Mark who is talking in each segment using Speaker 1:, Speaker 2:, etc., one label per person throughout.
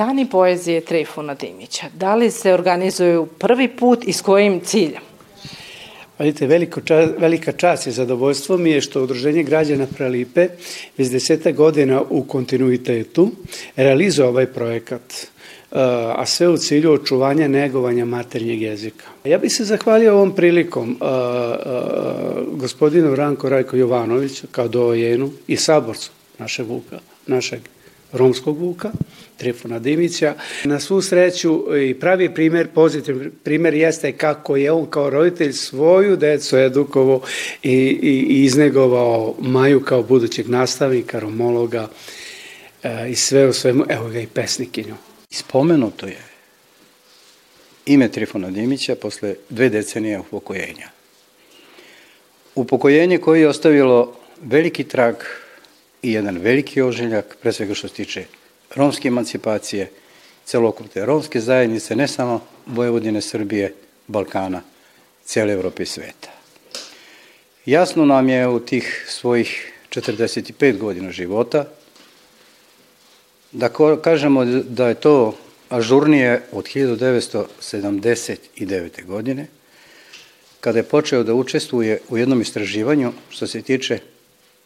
Speaker 1: Dani poezije Trifuna Dimića. Da li se organizuju prvi put i s kojim ciljem?
Speaker 2: Vidite, veliko velika čast i zadovoljstvo mi je što Udruženje građana Prelipe već deseta godina u kontinuitetu realizuje ovaj projekat a sve u cilju očuvanja negovanja maternjeg jezika. Ja bih se zahvalio ovom prilikom a, a, gospodinu Ranko Rajko Jovanoviću kao dojenu i saborcu našeg vuka, našeg romskog vuka, Trifona Dimića. Na svu sreću i pravi primer, pozitivni primer jeste kako je on kao roditelj svoju decu edukovo i, i, i iznegovao Maju kao budućeg nastavnika, romologa e, i sve u svemu, evo ga i pesnikinju.
Speaker 3: Spomenuto je ime Trifona Dimića posle dve decenije upokojenja. Upokojenje koje je ostavilo veliki trag i jedan veliki ožiljak, pre svega što se tiče romske emancipacije, celokupne romske zajednice, ne samo Vojvodine, Srbije, Balkana, cele Evrope i sveta. Jasno nam je u tih svojih 45 godina života da kažemo da je to ažurnije od 1979. godine, kada je počeo da učestvuje u jednom istraživanju što se tiče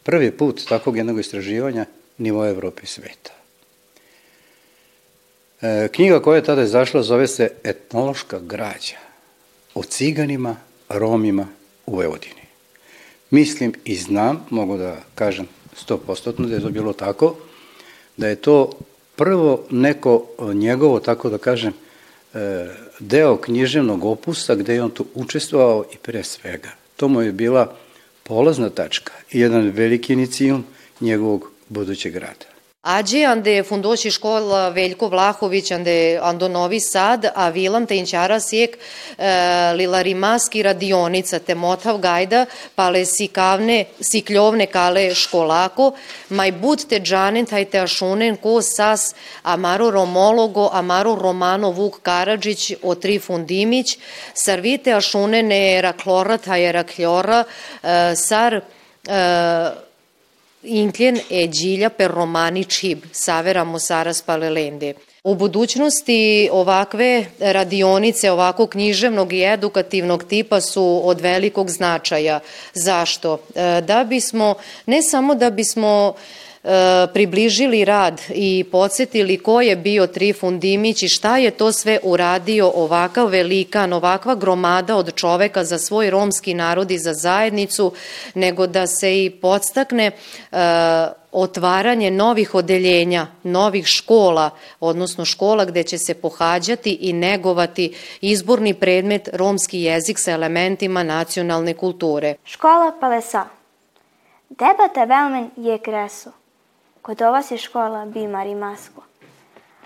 Speaker 3: prvi put takvog jednog istraživanja nivoa Evrope i sveta. E, knjiga koja je tada izašla zove se Etnološka građa o ciganima, romima u Vojvodini. Mislim i znam, mogu da kažem 100% da je to bilo tako, da je to prvo neko njegovo, tako da kažem, e, deo književnog opusa gde je on tu učestvovao i pre svega. To mu je bila polazna tačka i jedan veliki inicijum njegovog budućeg rada.
Speaker 4: Ađe ande fundoši škola Veljko Vlahović ande ando Novi Sad, a Vilam te inčara sjek e, lilarimaski radionica te motav gajda pale sikavne, sikljovne kale školako, maj bud te džanen taj te ašunen ko sas amaro romologo, amaro romano Vuk Karadžić o tri fundimić, sarvite ašunene raklora taj rakljora, e, sar e, Inkljen e Đilja per romani čib, saveramo saras palelende. U budućnosti ovakve radionice, ovako književnog i edukativnog tipa su od velikog značaja. Zašto? E, da bismo, ne samo da bismo približili rad i podsjetili ko je bio Trifun Dimić i šta je to sve uradio ovakav velikan, ovakva gromada od čoveka za svoj romski narod i za zajednicu, nego da se i podstakne uh, otvaranje novih odeljenja, novih škola, odnosno škola gde će se pohađati i negovati izborni predmet romski jezik sa elementima nacionalne kulture.
Speaker 5: Škola Palesa. Debate velmen je kresu. Kod ova se škola Bimari Masko.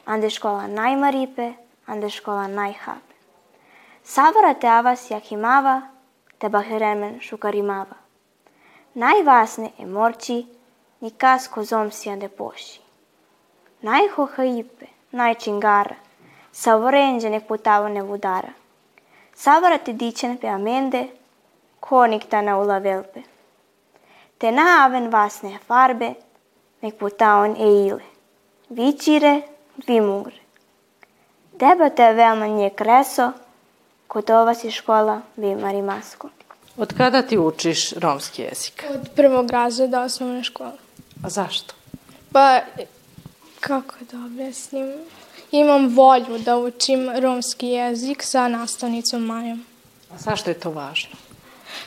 Speaker 5: Ande škola najmaripe, ande škola najhape. Savara te avas jakimava, te baheremen šukarimava. Najvasne e morči, ni kas kozom si ande poši. Najhohaipe, najčingara, savorenđe nek putavo ne vudara. Savara te dičen pe amende, konik ta na ulavelpe. Te na aven vasne farbe, nek putaon e ile. Vicire, vimure. Debate je veoma nje kreso, kod ova si škola Vimari Masko.
Speaker 1: Od kada ti učiš romski jezik?
Speaker 6: Od prvog razreda osnovne škole.
Speaker 1: A zašto?
Speaker 6: Pa, kako da objasnim? Imam volju da učim romski jezik sa nastavnicom Majom.
Speaker 1: A zašto je to važno?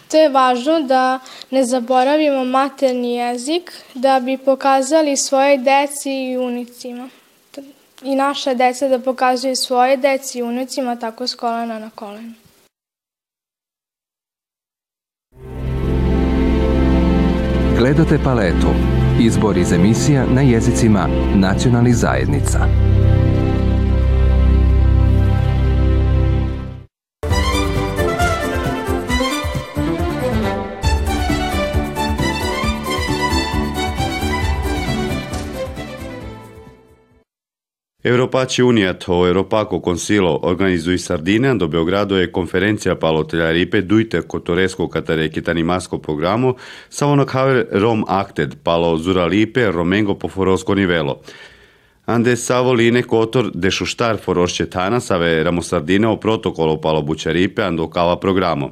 Speaker 6: To je važno da ne zaboravimo materni jezik da bi pokazali svoje deci i unicima. I naša deca da pokazuje svoje deci i unicima tako s kolena na kolenu.
Speaker 7: Gledate paletu. Izbor iz emisija na jezicima nacionalnih zajednica.
Speaker 8: Europaci Uniat o Europaco Consilo organizui Sardine, do Beogrado je konferencija palotelja ripe dujte kotoresko katarekitani masko programo, samo na kaver Rom Acted, palo zura lipe, romengo po forosko nivelo. Ande savoline kotor de šuštar forosce tana save ramosardine o protokolo palo bučaripe ando kava programo.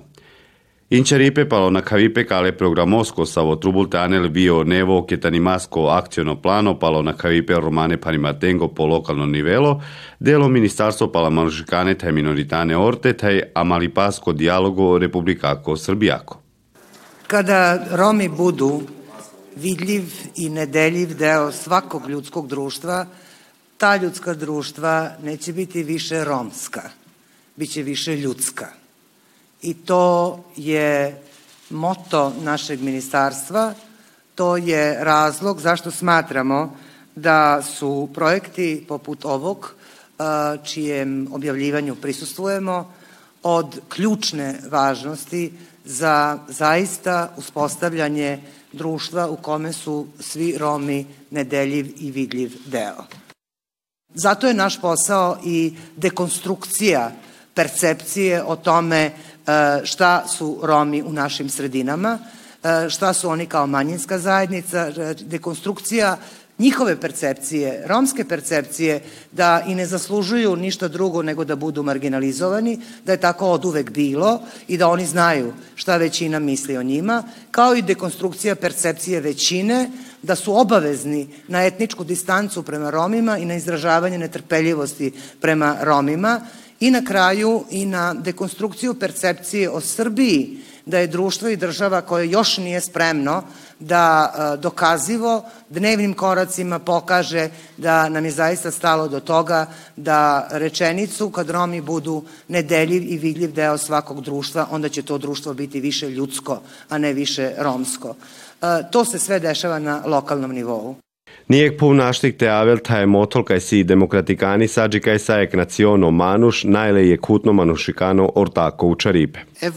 Speaker 8: Inčaripe palo na kavipe kale programosko savo trubulte anel bio nevo che akciono plano palo na kavipe romane panimatengo po lokalno nivelo, delo ministarstvo pala manušikane taj minoritane orte taj amalipasko dialogo republikako srbijako.
Speaker 9: Kada Romi budu vidljiv i nedeljiv deo svakog ljudskog društva, ta ljudska društva neće biti više romska, biće više ljudska. I to je moto našeg ministarstva, to je razlog zašto smatramo da su projekti poput ovog, čijem objavljivanju prisustujemo, od ključne važnosti za zaista uspostavljanje društva u kome su svi Romi nedeljiv i vidljiv deo. Zato je naš posao i dekonstrukcija percepcije o tome e, šta su Romi u našim sredinama, e, šta su oni kao manjinska zajednica, dekonstrukcija njihove percepcije, romske percepcije, da i ne zaslužuju ništa drugo nego da budu marginalizovani, da je tako od uvek bilo i da oni znaju šta većina misli o njima, kao i dekonstrukcija percepcije većine, da su obavezni na etničku distancu prema Romima i na izražavanje netrpeljivosti prema Romima i na kraju i na dekonstrukciju percepcije o Srbiji, da je društvo i država koje još nije spremno da e, dokazivo dnevnim koracima pokaže da nam je zaista stalo do toga da rečenicu kad Romi budu nedeljiv i vidljiv deo svakog društva, onda će to društvo biti više ljudsko, a ne više romsko. E, to se sve dešava na lokalnom nivou.
Speaker 8: Niek puunashtik te avel tae motol kai si demokratikani sađi kai saek naciono manuš najle je kutno manušikano ortako u čaripe. Uh.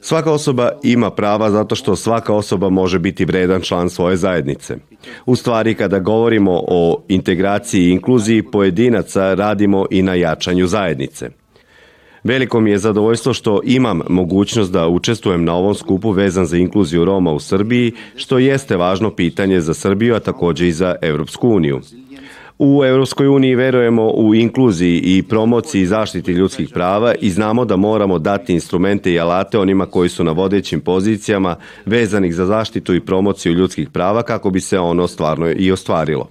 Speaker 8: Svaka osoba ima prava zato što svaka osoba može biti vredan član svoje zajednice. U stvari kada govorimo o integraciji i inkluziji pojedinaca radimo i na jačanju zajednice. Veliko mi je zadovoljstvo što imam mogućnost da učestvujem na ovom skupu vezan za inkluziju Roma u Srbiji, što jeste važno pitanje za Srbiju, a takođe i za Evropsku uniju. U Evropskoj uniji verujemo u inkluziji i promociji i zaštiti ljudskih prava i znamo da moramo dati instrumente i alate onima koji su na vodećim pozicijama vezanih za zaštitu i promociju ljudskih prava kako bi se ono stvarno i ostvarilo.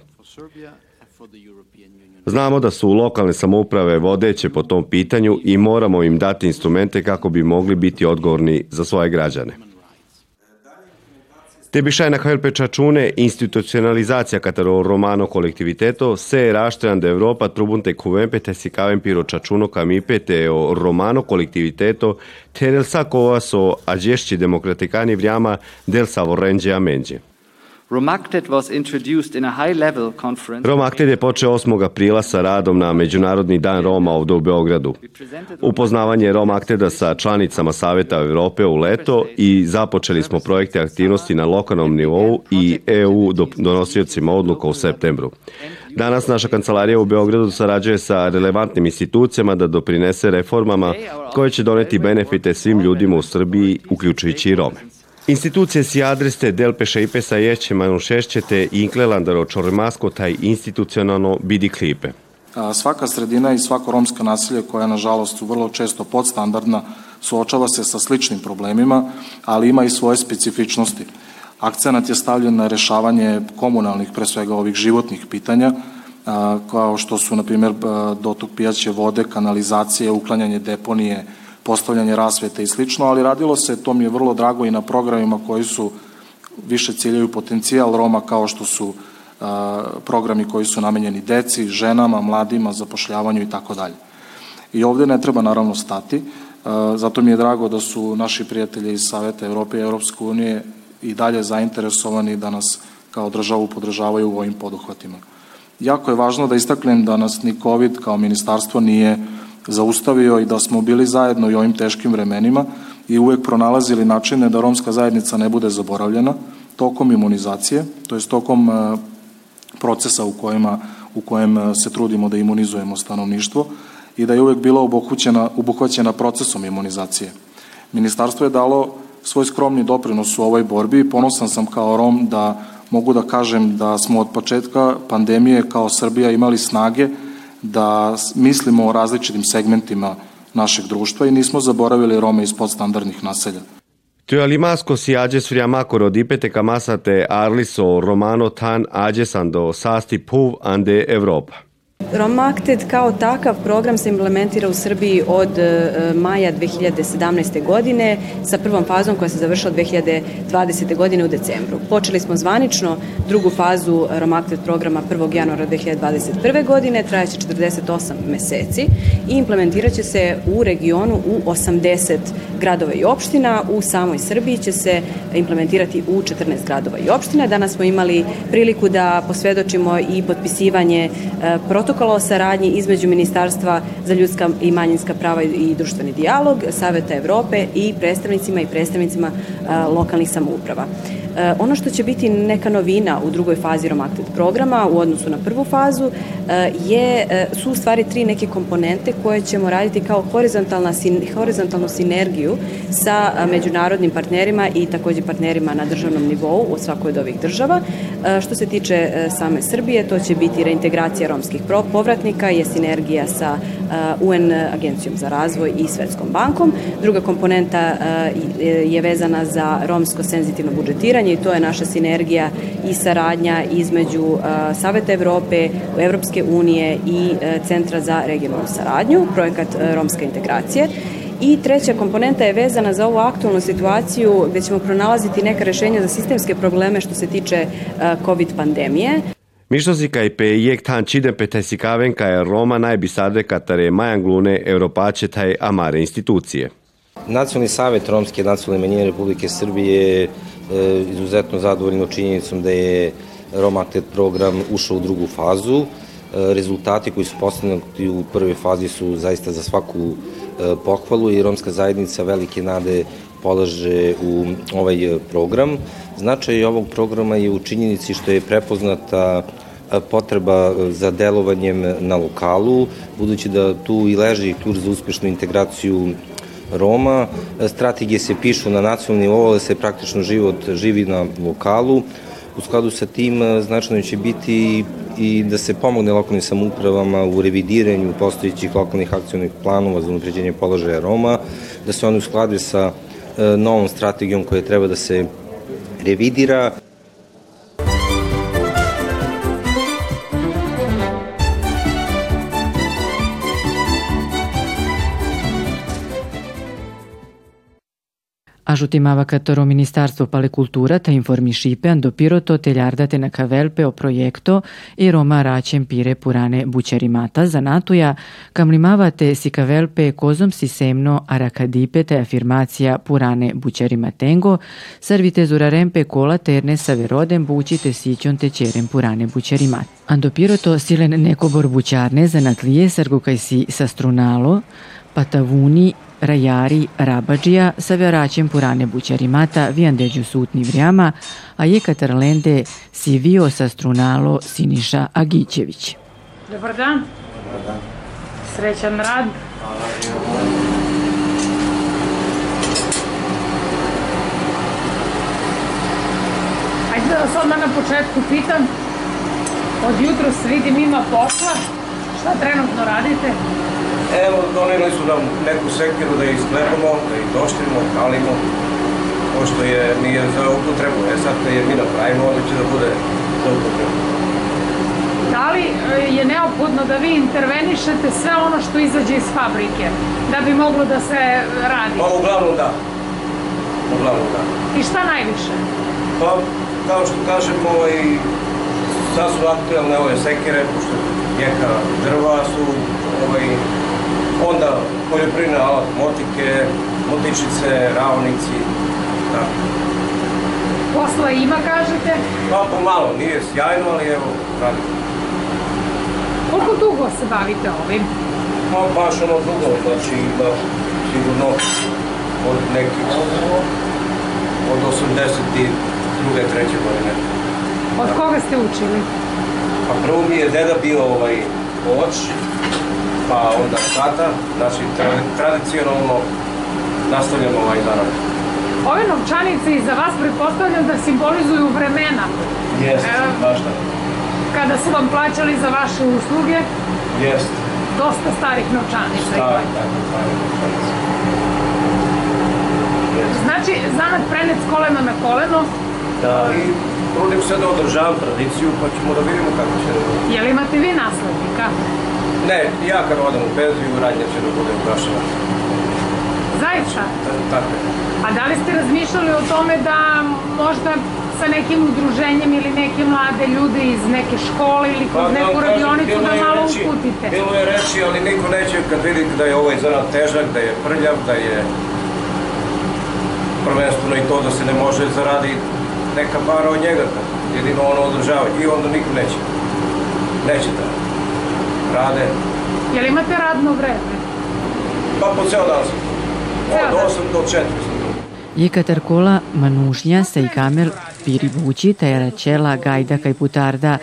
Speaker 8: Znamo da su lokalne samouprave vodeće po tom pitanju i moramo im dati instrumente kako bi mogli biti odgovorni za svoje građane. Te na helpe čačune institucionalizacija katero romano kolektiviteto se raštrean da Evropa trubunte kuvempe te si kavem piro čačuno kamipe te o romano kolektiviteto te del sa so ađešći demokratikani vrijama del savorenđe a Romaktet je počeo 8. aprila sa radom na Međunarodni dan Roma ovde u Beogradu. Upoznavanje Romakteda sa članicama Saveta Evrope u leto i započeli smo projekte aktivnosti na lokalnom nivou i EU donosiocima odluka u septembru. Danas naša kancelarija u Beogradu sarađuje sa relevantnim institucijama da doprinese reformama koje će doneti benefite svim ljudima u Srbiji, uključujući i Rome. Institucije si adreste del pešeipe sa jeće manušešćete i inklelandaro čormasko taj institucionalno bidi klipe.
Speaker 10: Svaka sredina i svako romsko nasilje koja nažalost su vrlo često podstandardna suočava se sa sličnim problemima, ali ima i svoje specifičnosti. Akcenat je stavljen na rešavanje komunalnih, pre svega ovih životnih pitanja, kao što su, na primjer, dotok pijaće vode, kanalizacije, uklanjanje deponije, postavljanje rasvete i slično, ali radilo se, to mi je vrlo drago, i na programima koji su više ciljaju potencijal Roma kao što su a, programi koji su namenjeni deci, ženama, mladima, zapošljavanju i tako dalje. I ovde ne treba naravno stati, a, zato mi je drago da su naši prijatelji iz Saveta Evrope i Evropske unije i dalje zainteresovani da nas kao državu podržavaju u ovim poduhvatima. Jako je važno da istaknem da nas ni COVID kao ministarstvo nije zaustavio i da smo bili zajedno i ovim teškim vremenima i uvek pronalazili načine da romska zajednica ne bude zaboravljena tokom imunizacije, to je tokom e, procesa u, kojima, u kojem e, se trudimo da imunizujemo stanovništvo i da je uvek bila obuhvaćena, obuhvaćena procesom imunizacije. Ministarstvo je dalo svoj skromni doprinos u ovoj borbi i ponosan sam kao Rom da mogu da kažem da smo od početka pandemije kao Srbija imali snage da mislimo o različitim segmentima našeg društva i nismo zaboravili Rome iz podstandardnih naselja.
Speaker 8: Työlimasko si ages friamakoro dipete kamasate arliso romano tan agesando sasti puv ande Evropa.
Speaker 11: Romakted kao takav program se implementira u Srbiji od e, maja 2017. godine sa prvom fazom koja se završila 2020. godine u decembru. Počeli smo zvanično drugu fazu Romakted programa 1. januara 2021. godine, trajaće 48 meseci i implementirat će se u regionu u 80 gradova i opština. U samoj Srbiji će se implementirati u 14 gradova i opština. Danas smo imali priliku da posvedočimo i potpisivanje e, protokola o saradnji između Ministarstva za ljudska i manjinska prava i društveni dijalog, Saveta Evrope i predstavnicima i predstavnicima lokalnih samouprava. E, ono što će biti neka novina u drugoj fazi Romacted programa u odnosu na prvu fazu e, je, e, su u stvari tri neke komponente koje ćemo raditi kao horizontalna, horizontalnu sinergiju sa međunarodnim partnerima i takođe partnerima na državnom nivou u svakoj od ovih država. Što se tiče same Srbije, to će biti reintegracija romskih povratnika, je sinergija sa UN agencijom za razvoj i Svetskom bankom. Druga komponenta je vezana za romsko senzitivno budžetiranje i to je naša sinergija i saradnja između Saveta Evrope, Evropske unije i Centra za regionalnu saradnju, projekat Romska integracije. I treća komponenta je vezana za ovu aktualnu situaciju gde ćemo pronalaziti neka rešenja za sistemske probleme što se tiče COVID pandemije.
Speaker 8: Mištosikaipe iektan čidenpete sikavenka je Roma najbisarde katare majanglune Europače taj amare institucije.
Speaker 12: Nacionalni savet Romske nacionalne manjine Republike Srbije je izuzetno zadovoljno činjenicom da je Roma Acted program ušao u drugu fazu. E, rezultati koji su postavljeni u prvoj fazi su zaista za svaku e, pohvalu i romska zajednica velike nade polaže u ovaj program. Značaj ovog programa je u činjenici što je prepoznata potreba za delovanjem na lokalu, budući da tu i leži ključ za uspešnu integraciju Roma. Strategije se pišu na nacionalnom nivou, ali se praktično život živi na lokalu. U skladu sa tim značajno će biti i da se pomogne lokalnim samoupravama u revidiranju postojićih lokalnih akcionih planova za unapređenje položaja Roma, da se oni usklade sa e, novom strategijom koja treba da se revidira.
Speaker 13: Ajutimava katoro Ministarstvo pale cultura ta informiscipe ando piroto teljardate na kavelpe o projekto e Roma raćem pire purane bućerimata za natuja, kamlimavate si kavelpe kozom si semno arakadipe te afirmacija purane bućerimatengo, servite zurarempe kola terne saverodem bući te sićon te čerem purane bućerimat. Ando piroto silen bućarne za natlije sargukaj si sa strunalo, patavuni Rajari Rabadžija sa vjeraćem Purane Bućarimata viandeđu sutni vrijama, a je Katarlende Sivio sa strunalo Siniša Agićević.
Speaker 14: Dobar dan. Dobar dan. Srećan rad. Ajde da vas odmah na početku pitam. Od jutro se vidim ima posla. Šta trenutno radite?
Speaker 15: Evo, doneli su nam neku sekiru da isklepamo, da je doštimo, kalimo, pošto je, nije za upotrebu. E sad kad je mi napravimo, onda će da bude za upotrebu.
Speaker 14: Da li e, je neophodno da vi intervenišete sve ono što izađe iz fabrike, da bi moglo da se radi?
Speaker 15: Pa uglavnom da. Uglavnom da.
Speaker 14: I šta najviše?
Speaker 15: Pa, kao što kažem, ovaj, sad su aktuelne ove sekire, pošto jeka drva su ovaj, onda poljoprivredna alat, motike, motičice, ravnici, tako.
Speaker 14: Posla ima, kažete?
Speaker 15: Pa pomalo, nije sjajno, ali evo, radimo.
Speaker 14: Koliko dugo se bavite ovim?
Speaker 15: Pa baš ono dugo, znači ima sigurno od nekih od 82. treće godine.
Speaker 14: Od koga ste učili?
Speaker 15: Pa prvo mi je deda bio ovaj oč, pa onda tata, znači tradicionalno nastavljamo ovaj zanat.
Speaker 14: Ove novčanice iza vas pretpostavljam da simbolizuju vremena.
Speaker 15: Jeste, baš tako.
Speaker 14: Kada su vam plaćali za vaše usluge,
Speaker 15: Jeste.
Speaker 14: dosta starih novčanica.
Speaker 15: Stari, tako, stari novčanice.
Speaker 14: Znači, zanat prenet s kolena na koleno,
Speaker 15: Da, i trudim se da održavam tradiciju, pa ćemo da vidimo kako će.
Speaker 14: jel imate vi naslednika?
Speaker 15: Ne, ja kad odem u penziju, radnja će da bude ugašena.
Speaker 14: Zaista?
Speaker 15: Tako je.
Speaker 14: A da li ste razmišljali o tome da možda sa nekim udruženjem ili neke mlade ljude iz neke škole ili kroz
Speaker 15: Pa, da
Speaker 14: neku radionicu da malo
Speaker 15: reči-
Speaker 14: uputite?
Speaker 15: Bilo je reči, ali niko neće kad vidi da je ovaj zanat težak, da je prljav, da je prvenstveno i to da se ne može zaradi neka para od njega, jedino ono održava i onda niko neće. Neće da rade,
Speaker 14: Jel imate radno vreme?
Speaker 15: pa po ceo dan sam. Od
Speaker 14: dan?
Speaker 15: 8 do 4.
Speaker 13: Jekaterkola, Manušnja, Sejkamel, Piribući, Tajaračela, Gajda, Kajputarda,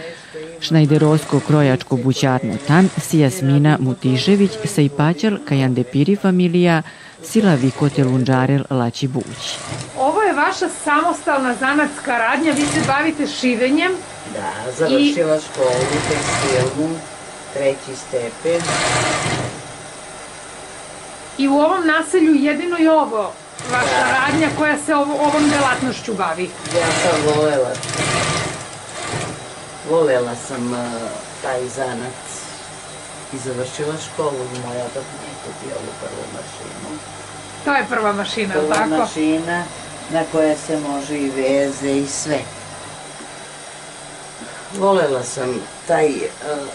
Speaker 13: Šnajderosko krojačko bućarno tan, si Jasmina Mutišević, Sejpaćel, Kajande Piri familija, Sila Vikote Lunđarel Laći Bući.
Speaker 14: Ovo je vaša samostalna zanatska radnja, vi se bavite šivenjem.
Speaker 16: Da, završila školu, tekstilnu, treći stepen.
Speaker 14: I u ovom naselju jedino je ovo vaša radnja koja se ovo, ovom delatnošću bavi.
Speaker 16: Ja sam volela, volela sam uh, taj zanat i završila školu i moj otac mi je kupio ovu prvu mašinu.
Speaker 14: To je prva mašina,
Speaker 16: Prva
Speaker 14: tako?
Speaker 16: mašina na koje se može i veze i sve. Volela sam taj uh,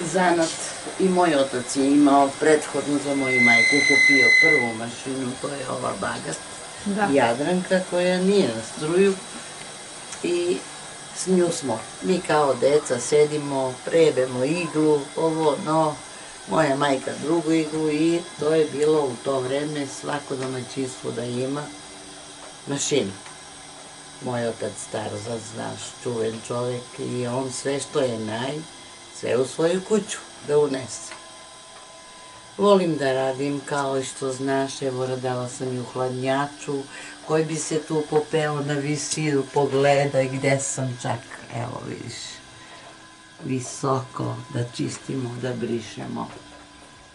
Speaker 16: zanat i moj otac je imao prethodno za moju majku kupio prvu mašinu, to je ova bagat.
Speaker 14: Da.
Speaker 16: Jadranka koja nije na struju i s nju smo. Mi kao deca sedimo, prebemo iglu, ovo, no, moja majka drugu iglu i to je bilo u to vreme svako domaćinstvo da ima mašinu. Moj otac Starozac, naš čuven čovek i on sve što je naj, sve u svoju kuću da unese. Volim da radim kao i što znaš, evo radala sam i u hladnjaču, koji bi se tu popeo na visinu, pogledaj gde sam čak, evo vidiš, visoko, da čistimo, da brišemo.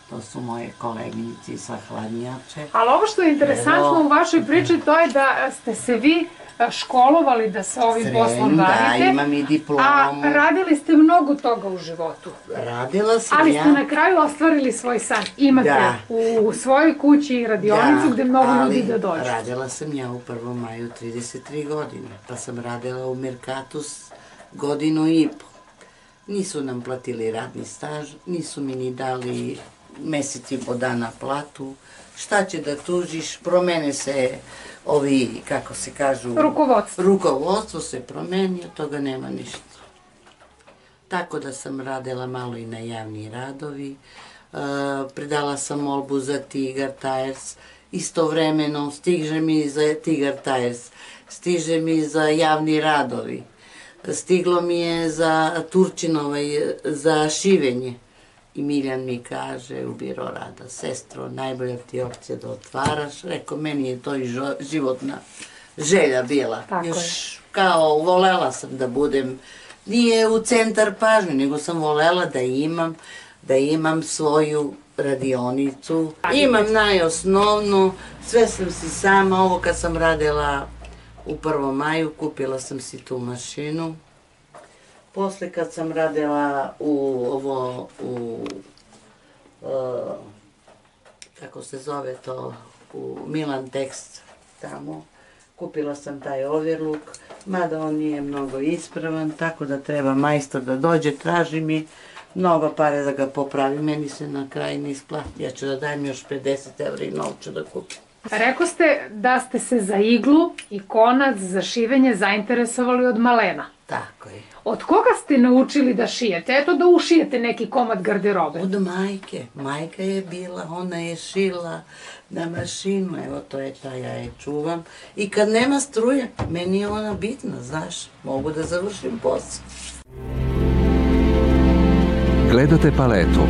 Speaker 16: To su moje koleginici sa hladnjače.
Speaker 14: Ali ovo što je interesantno
Speaker 16: Evo.
Speaker 14: u vašoj priči, to je da ste se vi školovali da se ovim
Speaker 16: Srem,
Speaker 14: poslom
Speaker 16: da,
Speaker 14: bavite.
Speaker 16: imam i diplomu.
Speaker 14: A radili ste mnogo toga u životu.
Speaker 16: Radila sam
Speaker 14: Ali
Speaker 16: ja.
Speaker 14: ste na kraju ostvarili svoj san. Imate
Speaker 16: Da.
Speaker 14: u svojoj kući radionicu gde mnogo
Speaker 16: ali
Speaker 14: ljudi da dođu.
Speaker 16: radila sam ja u 1. maju 33 godine, pa sam radila u Mercatus godinu i po. Nisu nam platili radni staž, nisu mi ni dali mesec i po dana platu. Šta će da tužiš, promene se ovi, kako se kažu...
Speaker 14: Rukovodstvo.
Speaker 16: Rukovodstvo se promeni, od toga nema ništa. Tako da sam radila malo i na javni radovi. E, predala sam molbu za Tigar Tires. Istovremeno stiže mi za Tigar Tires. Stiže mi za javni radovi. Stiglo mi je za Turčinova, za šivenje. I Miljan mi kaže u biro rada, sestro, najbolja ti je opcija da otvaraš. Rekao, meni je to i životna želja bila.
Speaker 14: Tako je.
Speaker 16: Još kao volela sam da budem, nije u centar pažnje, nego sam volela da imam, da imam svoju radionicu. Imam najosnovnu, sve sam si sama, ovo kad sam radila u 1. maju, kupila sam si tu mašinu. Posle kad sam radila u ovo, u, uh, kako se zove to, u Milan Text tamo, kupila sam taj overlook, mada on nije mnogo ispravan, tako da treba majstor da dođe, traži mi mnogo pare da ga popravi, meni se na kraj ne isplati, ja ću da dajem još 50 evra i nov ću da kupim.
Speaker 14: Rekao ste da ste se za iglu i konac za šivenje zainteresovali od malena.
Speaker 16: Tako je.
Speaker 14: Od koga ste naučili da šijete? Eto da ušijete neki komad garderobe.
Speaker 16: Od majke. Majka je bila, ona je šila na mašinu, evo to je ta, ja je čuvam. I kad nema struje, meni je ona bitna, znaš, mogu da završim posao.
Speaker 7: Gledate paletu.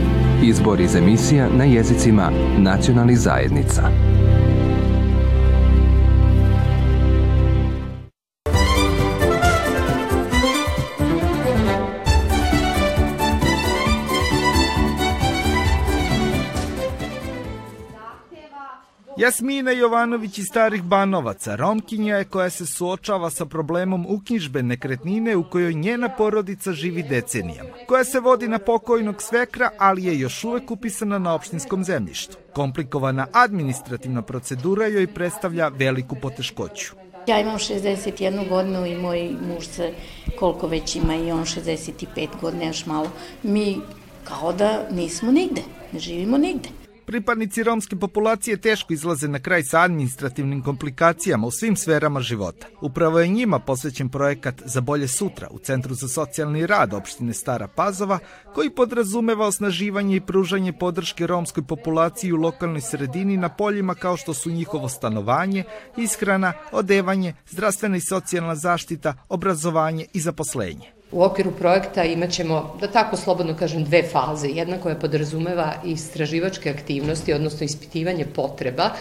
Speaker 7: Izbor iz emisija na jezicima nacionalnih zajednica.
Speaker 17: Jasmina Jovanović iz Starih Banovaca, Romkinja je koja se suočava sa problemom uknjižbe nekretnine u kojoj njena porodica živi decenijama, koja se vodi na pokojnog svekra, ali je još uvek upisana na opštinskom zemljištu. Komplikovana administrativna procedura joj predstavlja veliku poteškoću.
Speaker 18: Ja imam 61 godinu i moj muž se koliko već ima i on 65 godina još malo. Mi kao da nismo nigde, ne živimo nigde.
Speaker 17: Pripadnici romske populacije teško izlaze na kraj sa administrativnim komplikacijama u svim sferama života. Upravo je njima posvećen projekat Za bolje sutra u Centru za socijalni rad opštine Stara Pazova, koji podrazumeva osnaživanje i pružanje podrške romskoj populaciji u lokalnoj sredini na poljima kao što su njihovo stanovanje, ishrana, odevanje, zdravstvena i socijalna zaštita, obrazovanje i zaposlenje.
Speaker 19: U okviru projekta imat ćemo, da tako slobodno kažem, dve faze. Jedna koja podrazumeva istraživačke aktivnosti, odnosno ispitivanje potreba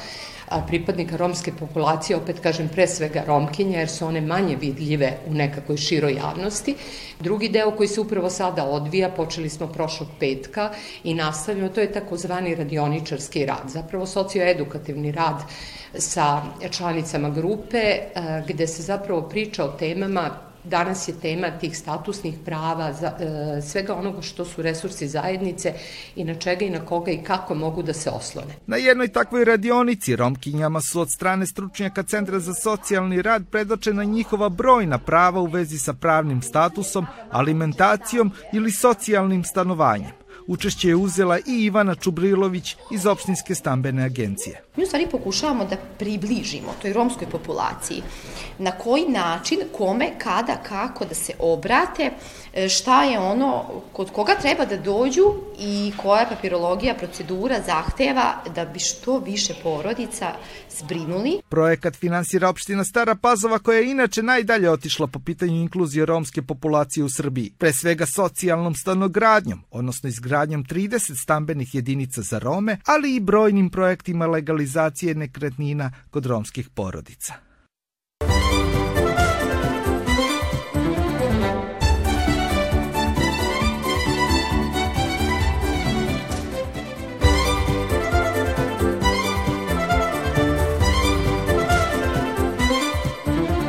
Speaker 19: pripadnika romske populacije, opet kažem pre svega romkinja, jer su one manje vidljive u nekakvoj široj javnosti. Drugi deo koji se upravo sada odvija, počeli smo prošlog petka i nastavljamo, to je takozvani radioničarski rad, zapravo socioedukativni rad sa članicama grupe, gde se zapravo priča o temama Danas je tema tih statusnih prava, za, e, svega onoga što su resursi zajednice i na čega i na koga i kako mogu da se oslone.
Speaker 17: Na jednoj takvoj radionici romkinjama su od strane stručnjaka Centra za socijalni rad predočena njihova brojna prava u vezi sa pravnim statusom, alimentacijom ili socijalnim stanovanjem. Učešće je uzela i Ivana Čubrilović iz opštinske stambene agencije.
Speaker 20: Mi u stvari pokušavamo da približimo toj romskoj populaciji na koji način, kome, kada, kako da se obrate, e, šta je ono, kod koga treba da dođu i koja papirologija procedura zahteva da bi što više porodica zbrinuli.
Speaker 17: Projekat finansira opština Stara Pazova koja je inače najdalje otišla po pitanju inkluzije romske populacije u Srbiji, pre svega socijalnom stanogradnjom, odnosno izgradnjom 30 stambenih jedinica za Rome, ali i brojnim projektima legalizacije nekretnina kod romskih porodica.